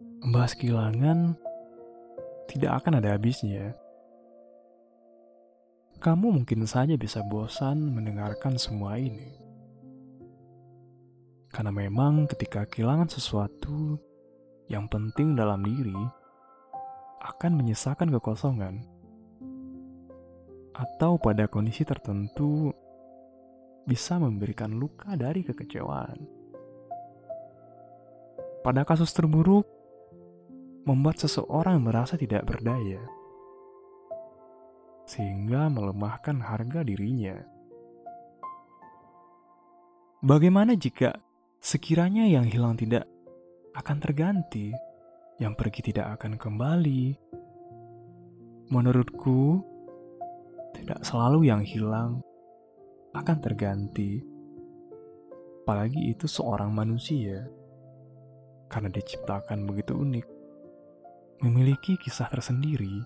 Membahas kehilangan tidak akan ada habisnya. Kamu mungkin saja bisa bosan mendengarkan semua ini. Karena memang ketika kehilangan sesuatu yang penting dalam diri akan menyisakan kekosongan. Atau pada kondisi tertentu bisa memberikan luka dari kekecewaan. Pada kasus terburuk, membuat seseorang merasa tidak berdaya, sehingga melemahkan harga dirinya. Bagaimana jika sekiranya yang hilang tidak akan terganti, yang pergi tidak akan kembali? Menurutku, tidak selalu yang hilang akan terganti, apalagi itu seorang manusia, karena diciptakan begitu unik memiliki kisah tersendiri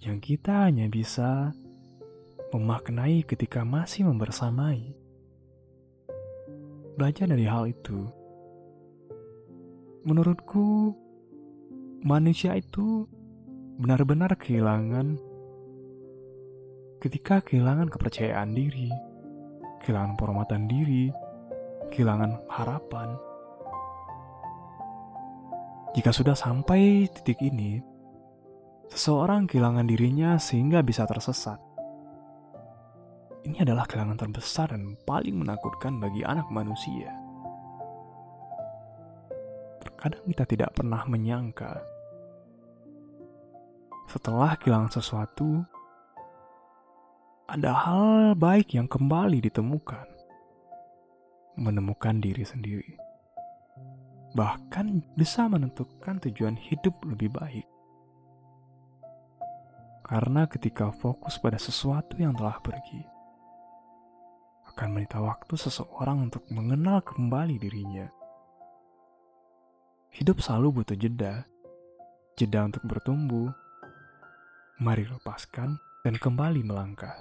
yang kita hanya bisa memaknai ketika masih membersamai. Belajar dari hal itu, menurutku, manusia itu benar-benar kehilangan ketika kehilangan kepercayaan diri, kehilangan penghormatan diri, kehilangan harapan. Jika sudah sampai titik ini, seseorang kehilangan dirinya sehingga bisa tersesat. Ini adalah kehilangan terbesar dan paling menakutkan bagi anak manusia. Terkadang kita tidak pernah menyangka setelah kehilangan sesuatu, ada hal baik yang kembali ditemukan. Menemukan diri sendiri bahkan bisa menentukan tujuan hidup lebih baik. Karena ketika fokus pada sesuatu yang telah pergi, akan menita waktu seseorang untuk mengenal kembali dirinya. Hidup selalu butuh jeda, jeda untuk bertumbuh. Mari lepaskan dan kembali melangkah.